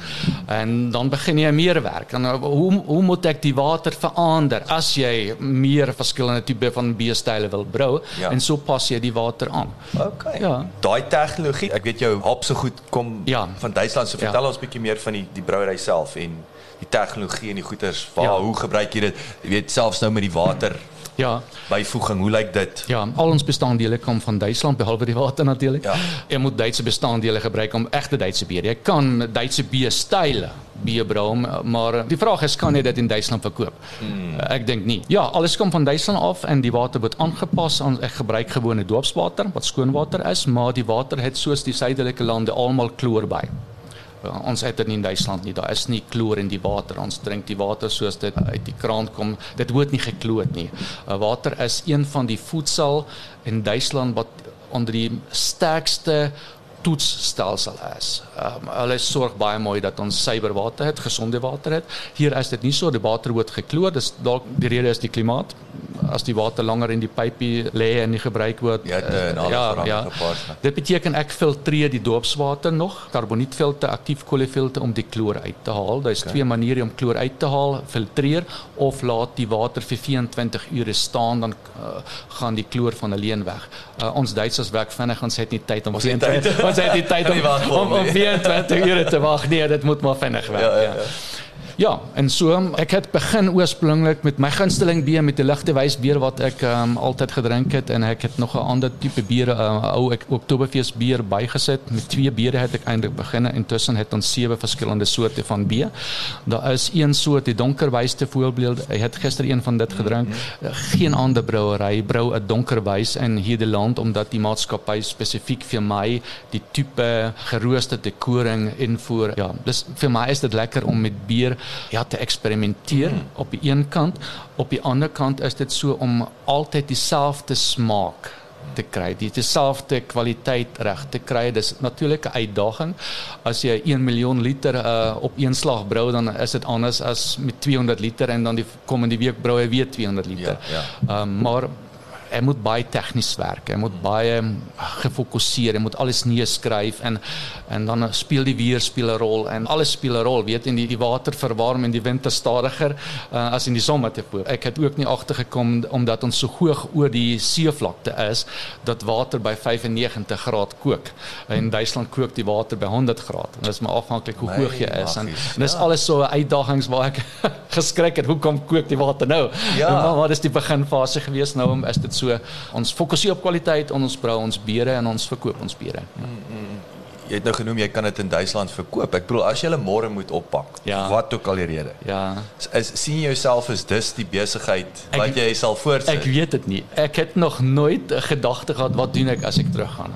En dan begin jy meer werk. En uh, hoe hoe moet ek die water verander as jy meer verskillende tipe van beestyle wil brou Ja. en so pas jy die water aan. Okay. Ja. Daai tegnologie, ek weet jou hap so goed kom Ja. van Duitsland, so Ja. vertel ons bietjie meer van die die brouery self en die tegnologie en die goeters. Waar Ja. hoe gebruik jy dit? Jy weet selfs nou met die water Ja. byvoeging, hoe lyk dit? Ja, al ons bestanddele kom van Duitsland behalwe die water natuurlik. Ja. Jy moet Duitse bestanddele gebruik om egte Duitse bier. Jy kan Duitse bier brou, maar die vraag is kan jy dit in Duitsland verkoop? Hmm. Ek dink nie. Ja, alles kom van Duitsland af en die water word aangepas aan ek gebruik gewone doopswater wat skoon water is, maar die water het soos die suidelike lande almal kloor by. Ja, ons het dit nie in Duitsland nie. Daar is nie kloor in die water. Ons drink die water soos dit uit die kraan kom. Dit word nie gekloot nie. Uh, water is een van die voedsel in Duitsland wat onder die sterkste toetsstelsel is. Um, hulle sorg baie mooi dat ons suiwer water het, gesonde water het. Hier is dit nie so, die water word gekloor. Dis dalk die rede is die klimaat. As die water langer in die pypie lê en nie gebruik word. Ja, dit, en alles wat daarmee gepaard. Dit beteken ek filtreer die doopswater nog, karbonietfilter, aktief koolfilter om die kloor uit te haal. Daar is okay. twee maniere om kloor uit te haal: filtreer of laat die water vir 24 ure staan dan uh, gaan die kloor van alleen weg. Uh, ons Duitsers werk vinnig, ons het nie tyd om Ons het tyd. ons het nie tyd om, om, om nie. 24 ure te wag. Nee, dit moet maar vinnig werk. Ja, ja, ja. Ja, en so ek het begin oorspronklik met my gunsteling bier met 'n ligte wys bier wat ek um, altyd gedrink het en ek het nog 'n ander tipe bier, 'n uh, ou ek Oktoberfees bier bygesit. Met twee biere het ek eintlik begin. Intussen het ons sewe verskillende soorte van bier. Daar is een soort, die donker wys te voorbeeld. Ek het gister een van dit gedrink. Geen ander brouery brou 'n donker wys in hierdie land omdat die maatskappy spesifiek vir my die tipe geroosterde koring invoer. Ja, dis vir my is dit lekker om met bier ja te eksperimenteer mm. op die een kant, op die ander kant is dit so om altyd dieselfde smaak te kry, die dieselfde kwaliteit reg te kry. Dis natuurlik 'n uitdaging. As jy 1 miljoen liter uh, op een slag brou, dan is dit anders as met 200 liter en dan die komende week brou jy weer 200 liter. Ja, ja. Um, maar hy moet baie tegnies werk. Hy moet baie gefokuseer, hy moet alles neerskryf en en dan speel die weer speel 'n rol en alles speel 'n rol. Weet in die, die water verwarm in die winter stadiger uh, as in die somer te voor. Ek het ook nie agtergekom omdat ons so hoog oor die seevlakte is dat water by 95 graad kook. In Duitsland kook die water by 100 graad. En dit is maar afhanklik hoe hoog jy is en, en dis ja. alles so uitdagings waar ek geskrik het. Hoekom kook die water nou? Ja. Maar, maar dis die beginfase gewees nou om is dit so ons fokuseer op kwaliteit en ons brou ons biere en ons verkoop ons biere. Jy het nou genoem jy kan dit in Duitsland verkoop. Ek bedoel as jy hulle môre moet oppak, Ja. wat ook al die rede. Ja. Is sien jy jouself as dis die besigheid Ek- wat jy sal voortsit? Ek weet dit nie. Ek het nog nooit 'n gedagte gehad wat doen ek as ek teruggaan.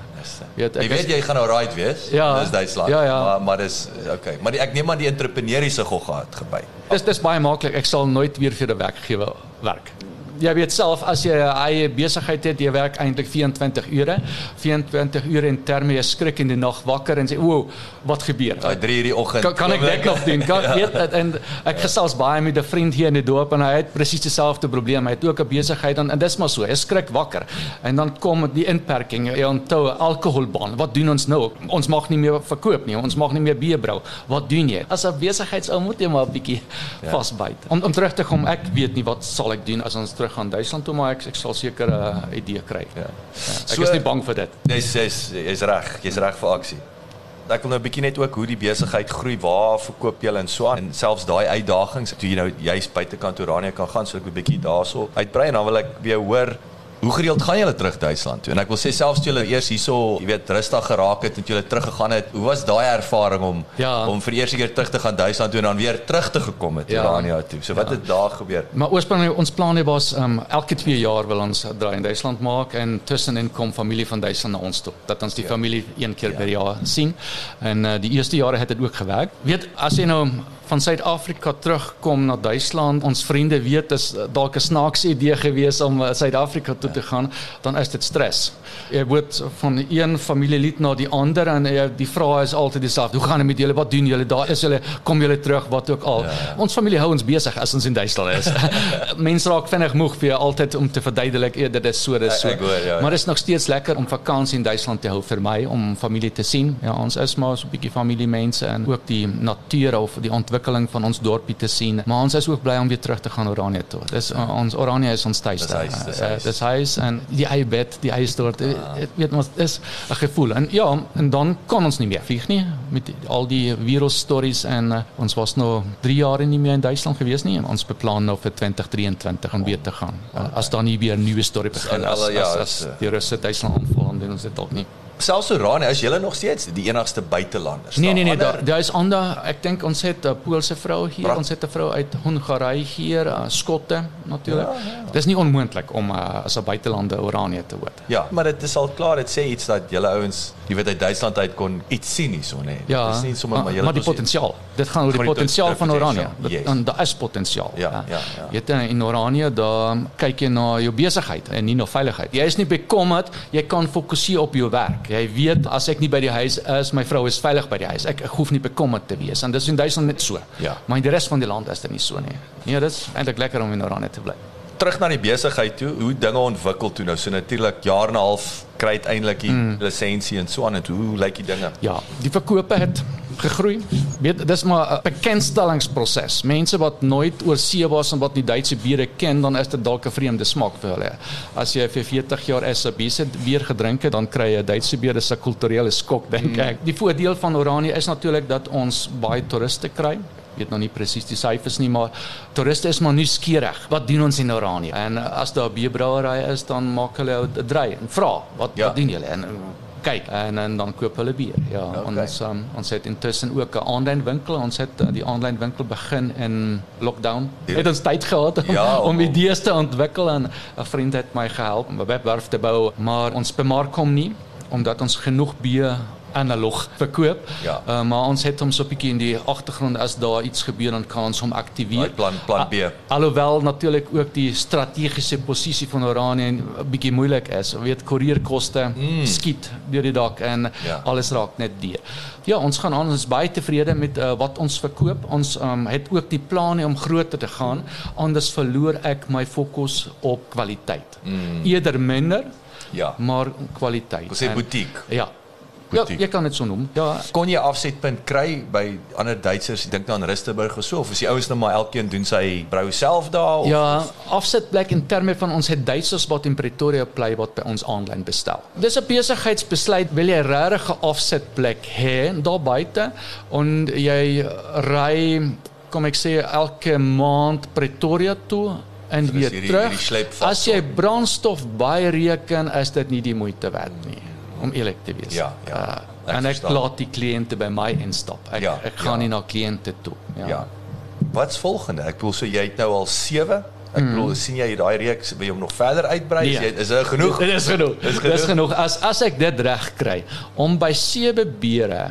Weet Jy ek weet is- jy gaan nou right wees. Ja. Dis Duitsland. Ja, ja. Maar maar dis okay. Maar die, ek neem aan die entrepreneuriese gogga het geby. Dis dis baie maklik. Ek sal nooit weer vir 'n werkgewer werk. Jy weet self as jy 'n eie besigheid het, jy werk eintlik 24 ure. 24 ure in terme jy skrik in die nag wakker en sê, "O, wat gebeur?" Daai 3 uur die oggend. Kan, kan ek dit nog doen? Kan ja. weet en, en ek gesels baie met 'n vriend hier in die dorp en hy het presies dieselfde probleem. Hy het ook 'n besigheid en, en dis maar so. Hy skrik wakker. En dan kom die inperking, jy onthou alkoholban. Wat doen ons nou? Ons mag nie meer verkoop nie. Ons mag nie meer bier brou. Wat doen jy? As 'n besigheidsou moet jy maar 'n bietjie ja. vasbyt. Om om terug te kom, ek weet nie wat sal ek doen as ons terug gaan Duitsland toe, maar ek ek sal seker 'n idee kry. Ja. Ek so, is nie bang vir dit. Jy's jy's jy's reg. Jy's reg vir aksie. Ek wil nou 'n bietjie net ook hoe die besigheid groei, waar verkoop jy en so aan en selfs daai uitdagings toe jy nou juist buitekant Oranje kan gaan, so ek 'n bietjie daarso uitbrei en dan wil ek weer hoor Hoe gereeld gaan julle terug Duitsland toe? En ek wil sê selfs toe julle eers hierso, jy weet, rustig geraak het en toe julle teruggegaan het, hoe was daai ervaring om ja. om vir eers keer terug te gaan Duitsland toe en dan weer terug te gekom het ja. Orania toe? So wat ja. het daar gebeur? Maar oorspronklik ons plan was um elke 2 jaar wil ons draai in Duitsland maak en tussenin kom familie van Duitsland na ons toe. Dat ons die ja. familie een keer ja. per jaar sien. En uh, die eerste jare het dit ook gewerk. Weet as jy nou van Suid-Afrika terugkom na Duitsland. Ons vriende weet is dalk 'n snaakse idee gewees om eh, Suid-Afrika toe te gaan, dan is dit stres. Jy word van een familielid na die ander en jy, die vrae is altyd dieselfde. Hoe gaan dit met julle? Wat doen julle? Daar is julle kom julle terug wat ook al. Ja, ja. Ons familie hou ons besig as ons in Duitsland is. Mense raak vinnig moeg vir altyd om te verduidelik eh, dit is so dis so. Ek, ek hoor, ja, maar dit is nog steeds lekker om vakansie in Duitsland te hou vir my om familie te sien. Ja, ons is maar so 'n bietjie familiemense en ook die natuur of die ontwikkeling ontwikkeling van ons dorpie te sien. Maar ons is ook bly om weer terug te gaan Oranje toe. Dis ja. ons Oranje is ons tuiste. Dis dis huis. Dis huis en die eie bed, die eie stort. Ja. Weet ons is 'n gevoel. En ja, en dan kan ons nie meer vlieg nie met die, al die virus stories en uh, ons was nou 3 jaar nie meer in Duitsland gewees nie. Ons beplan nou vir 2023 om weer te gaan. Oh. As dan nie weer nuwe storie begin as, as, as, as die Russe Duitsland aanval dan doen ons dit dalk nie selfs Oranje is julle nog steeds die enigste buitelanders. Nee nee nee, daar daar is ander, ek dink ons het 'n Poolse vrou hier, pra ons het 'n vrou uit Hongarye hier, uh, Skotte natuurlik. Ja, ja. Dis nie onmoontlik om uh, as 'n buitelande Oranje te word. Ja, maar dit is al klaar, dit sê iets dat julle ouens, jy weet uit Duitsland uit kon iets sien hierso nê. Nee. Ja, dis nie sommer maar julle Maar die potensiaal. Dit gaan oor die potensiaal van Oranje. Dan daar is potensiaal. Ja, ja, ja. Jy weet in Oranje daar kyk jy na jou besigheid en nie na veiligheid. Jy is nie bekommerd, jy kan fokuseer op jou werk. Jy weet as ek nie by die huis is, my vrou is veilig by die huis. Ek, ek hoef nie bekommerd te wees. En dis in Duitsland net so. Ja. Maar in die res van die land is dit nie so nie. Nee, dit is eintlik lekker om in Oranje te bly. Terug na die besigheid toe, hoe dinge ontwikkel toe nou. So natuurlik jaar en 'n half kry uiteindelik die mm. lisensie en so aan en hoe, lyk die dinge? Ja, die verkope het gegroei. Weet, dis maar 'n bekendstellingsproses. Mense wat nooit oor see was en wat nie Duitse biere ken, dan is dit dalk 'n vreemde smaak vir hulle. As jy vir 40 jaar SABC bier gedrink het, dan kry jy Duitse bier 'n kulturele skok dink mm. ek. Die voordeel van Oranje is natuurlik dat ons baie toeriste kry weet nog nie presies die syfers nie maar toeriste is maar nuuskierig wat doen ons in Oranje en as daar 'n bierbrouery is dan maak hulle 'n dry en vra wat ja. wat doen julle en kyk en, en dan koop hulle bier. Ja, okay. ons um, ons het intussen ook 'n aanlyn winkel. Ons het uh, die aanlyn winkel begin in lockdown. Ja. Het ons tyd gehad om, ja, om, om idees te ontwikkel en 'n vriend het my gehelp om 'n webwerf te bou, maar ons bemark hom nie omdat ons genoeg bier analog verkoop. Ja. Uh, maar ons het hom so 'n bietjie in die agtergrond as daar iets gebeur dan kan ons hom aktiveer. Plan plan B. A, alhoewel natuurlik ook die strategiese posisie van Oranje 'n bietjie moeilik is. Jy weet koerierkoste mm. skiet deur die dak en ja. alles raak net duur. Ja, ons gaan aan ons baie tevrede met uh, wat ons verkoop. Ons um, het ook die planne om groter te gaan. Anders verloor ek my fokus op kwaliteit. Mm. Eerder minder Ja. Maar kwaliteit. Ons sê boutique. Ja, Ja, jy kan dit so noem. Ja, kon jy afsetpunt kry by ander Duitsers, dink nou aan Rustenburg of so of is die ouens nou maar elkeen doen sy brou self daar of Ja, afsetplek in terme van ons het Duitsers wat in Pretoria bly wat by ons aanlyn bestel. Dis 'n besigheidsbesluit, wil jy regtig 'n afsetplek hê daar buite en jy ry kom ek sê elke maand Pretoria toe en so weer hierdie, terug. Hierdie As jy brandstof baie reken, is dit nie die moeite werd nie om eerlik te wees. Ja, ja. Uh, en ek laat die kliënte by my instap. Ek ja, ek gaan ja. nie na kliënte toe. Ja. ja. Wat's volgende? Ek bedoel so jy het nou al 7 Ek mm. bedoel sien jy daai reeks wil jy hom nog verder uitbrei? Nee. Jy, is dit genoeg? Dit is genoeg. Dit is genoeg. Dis genoeg. As as ek dit reg kry om by sewe bere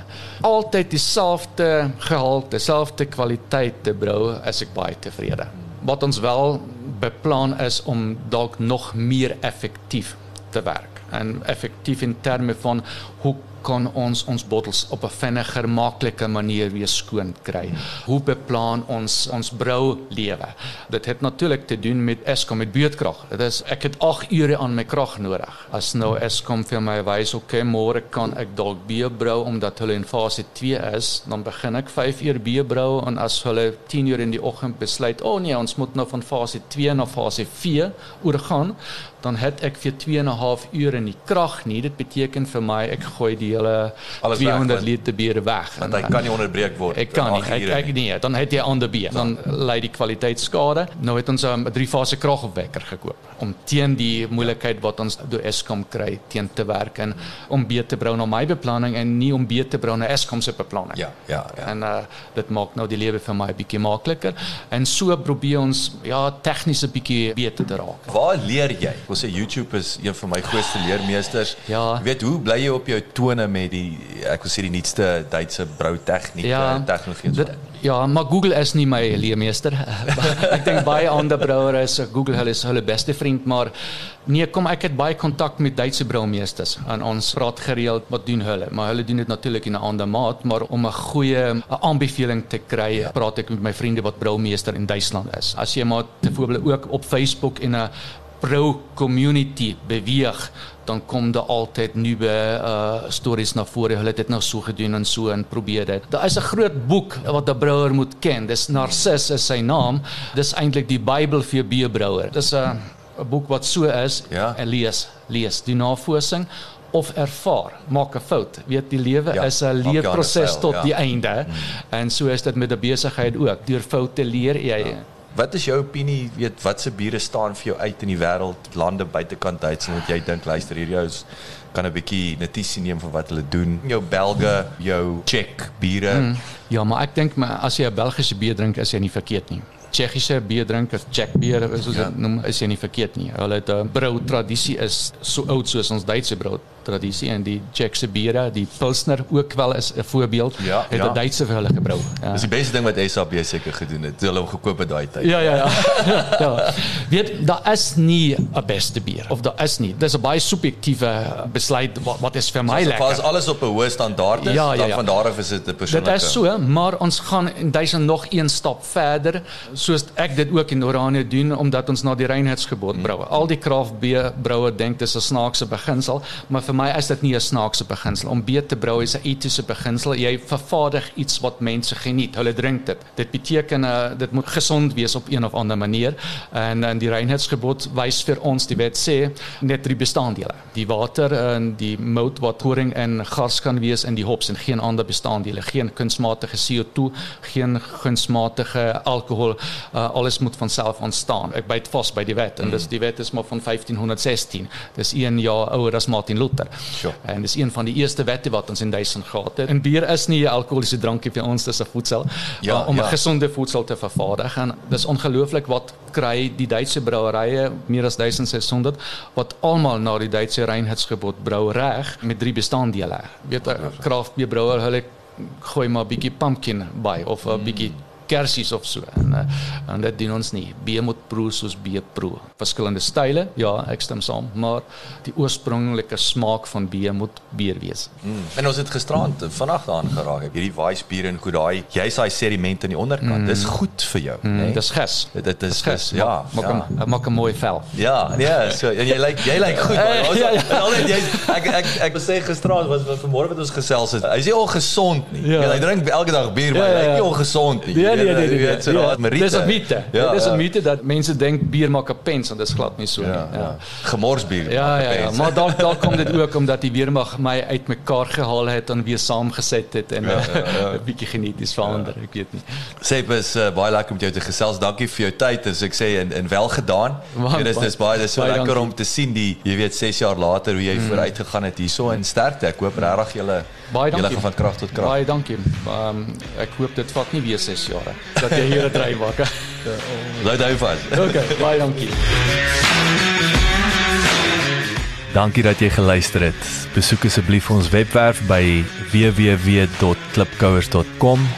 altyd dieselfde gehalte, dieselfde kwaliteit te brou, is ek baie tevrede. Wat ons wel beplan is om dalk nog meer effektief te werk en effektief in terme van hoe kan ons ons bottels op 'n vinniger, makliker manier weer skoon kry. Hoe beplan ons ons brou lewe? Dit het natuurlik te doen met Eskom met beurtkrag. Dit is ek het 8 ure aan my krag nodig. As nou Eskom vir my wys, oké, okay, môre kan ek dalk bier brou omdat hulle in fase 2 is, dan begin ek 5 uur bier brou en as hulle 10 uur in die oggend besluit, "O oh nee, ons moet nou van fase 2 na fase 4 oorgaan," dan het ek vir 2 en 'n half ure nie krag nie. Dit beteken vir my ek gooi die Alles 200 weg, liter bier weg. Want hy kan nie onderbreek word. Ek kan nie. Ek ek nee, dan het jy ander bier. Dan lei die kwaliteit skade. Nou het ons 'n um, drie fase kragopwekker gekoop om teen die moeilikheid wat ons deur Eskom kry teen te werk en om bier te brou na my beplanning en nie om bier te brou na Eskom se beplanning. Ja, ja, ja. En uh dit maak nou die lewe vir my 'n bietjie makliker en so probeer ons ja tegniese bietjie beter te raak. Waar leer jy? Ons sê YouTube is een van my grootste leermeesters. Ja. Jy weet hoe bly jy op jou tone met die ek wil sê die nuutste Duitse brou tegnieke ja, en tegnologie. Dit, ja, maar Google is nie my leermeester. ek dink baie ander brouers is Google hulle is hulle beste vriend, maar nee, kom ek het baie kontak met Duitse broumeesters en ons praat gereeld wat doen hulle, maar hulle doen dit natuurlik in 'n ander maat, maar om 'n goeie aanbeveling te kry, praat ek met my vriende wat broumeester in Duitsland is. As jy maar byvoorbeeld ook op Facebook en 'n pro community beweeg dan kom daar altyd nuwe uh stories na vore. Hulle het dit nou so gedoen en so en probeer dit. Daar is 'n groot boek wat 'n brouer moet ken. Dis Narcis is sy naam. Dis eintlik die Bybel vir bierbrouer. Dis 'n 'n boek wat so is ja. en lees, lees, doen navorsing of ervaar, maak 'n fout. Weet die lewe ja, is 'n leerproses tot ja. die einde. Hmm. En so is dit met 'n besigheid ook. Deur foute leer jy. Ja. Wat is jou opinie, weet watse biere staan vir jou uit in die wêreld, lande buitekant Duitsland wat jy dink luister hier jou is kan 'n bietjie notisie neem van wat hulle doen. Jou Belge, jou Czech biere. Mm, ja, maar ek dink maar as jy 'n Belgiese bier drink, is jy nie verkeerd nie. Tsjechiese bier drink of Czech bier, soos ja. dit noem, is jy nie verkeerd nie. Hulle het 'n brou tradisie is so oud soos ons Duitse brou tradisie en die Czechse biere, die Pilsner ook wel is 'n voorbeeld. Ja, het 'n ja. Duitse vir hulle gebrou. Ja. Dis die beste ding wat SAB seker gedoen het. Hulle hom gekoop het daai tyd. Ja, ja, ja. ja. Weet daar is nie 'n beste bier of daar is nie. Dis 'n baie subjektiewe besluit wat wat is vir my so, lekker. As alles op 'n hoë standaard is, ja, ja, ja. dan van daar af is dit 'n persoonlike. Dit is so, maar ons gaan in duisend nog een stap verder soos ek dit ook in Oranje doen omdat ons na die reinheidsgebod hmm. brou. Al die kraftbier brouer dink dis 'n snaakse beginsel, maar vir my is dit nie 'n snaakse beginsel om beter te brou is 'n etiese beginsel. Jy vervaardig iets wat mense geniet. Hulle drink dit. Dit beteken uh, dit moet gesond wees op een of ander manier. En en die reinheidsgebod wys vir ons die wet sê net drie bestanddele. Die water en die mout wat horing en gas kan wees in die hops en geen ander bestanddele. Geen kunsmatige CO2, geen kunsmatige alkohol. Uh, alles moet van self ontstaan. Ek byt vas by die wet en mm. dis die wet is maar van 1516. Dis 1 jaar ouer as Martin Luther. Sure. En dis een van die eerste wette wat ons in Duitsland gehad het. En bier is nie 'n alkoholiese drankie vir ons, dis 'n voedsel. Ja, om 'n ja. gesonde voedsel te vervaardig en dis ongelooflik wat kry die Duitse brouerye meer as 1600 wat almal na die Duitse reinheidsgebod brou reg met drie bestanddele. Weet 'n kraftbierbrouwer hulle gooi maar 'n bietjie pumpkin by of 'n bietjie kersies of so. En uh, en dit doen ons nie. B moet proe soos B proe. Verskillende style, ja, ek stem saam, maar die oorspronklike smaak van B moet bier wees. Mm. En ons het gisterand vanaand daaraan geraak. Hierdie Weiss bier en goed daai, jy's daai sediment aan die onderkant. Mm. Dis goed vir jou, mm. né? Nee? Dis ges. Dit is ges. Ja, maak ja. Maak, maak 'n mooi vel. Ja, nee, so en jy lyk jy lyk goed. Maar ja, ja. al net jy ek ek ek sê gisterand was wat vanmôre met ons gesels het. Hy sê ongesond nie. Ja. Hy drink elke dag bier, maar ja, ja. hy is nie ongesond nie. Ja, nee, nee, nee, weet, so ja, dis 'n mite. Ja, dis 'n ja. mite dat mense dink bier maak 'n pens en dit is glad nie so ja, nie. Ja. ja. Gemorsbier. Ja, ja, ja, maar dalk dalk kom dit ook omdat die weermag my uitmekaar gehaal het en weer saamgesit het en 'n ja, ja, ja. bietjie geneties verander, ja. ek weet nie. Sep is uh, baie lekker om jou te gesels. Dankie vir jou tyd. As ek sê en en wel gedaan. Ja, dis dis baie dis so lekker dankie. om te sien die jy weet 6 jaar later hoe jy mm. vooruit gegaan het hierso en sterkte. Ek hoop regtig julle Baie dankie. Julle gaan van krag tot krag. Baie dankie. Um, ek hoop dit vat nie weer 6 jare dat jy hier 'n dryf maak. Bly daai vas. Okay, baie dankie. Dankie dat jy geluister het. Besoek asseblief ons webwerf by www.klipkouers.com.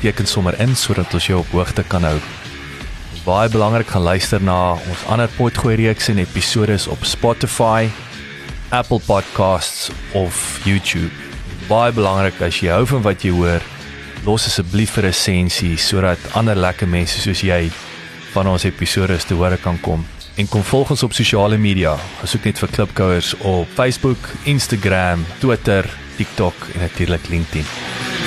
Jy kan sommer in sodat ons jou op hoogte kan hou. baie belangrik gaan luister na ons ander potgooi reeks en episode op Spotify, Apple Podcasts of YouTube. Baie belangrik as jy hou van wat jy hoor, los asseblief 'n resensie sodat ander lekker mense soos jy van ons episode te hore kan kom. En kom volg ons op sosiale media. Soek net vir Klipkouers op Facebook, Instagram, Twitter, TikTok en natuurlik LinkedIn.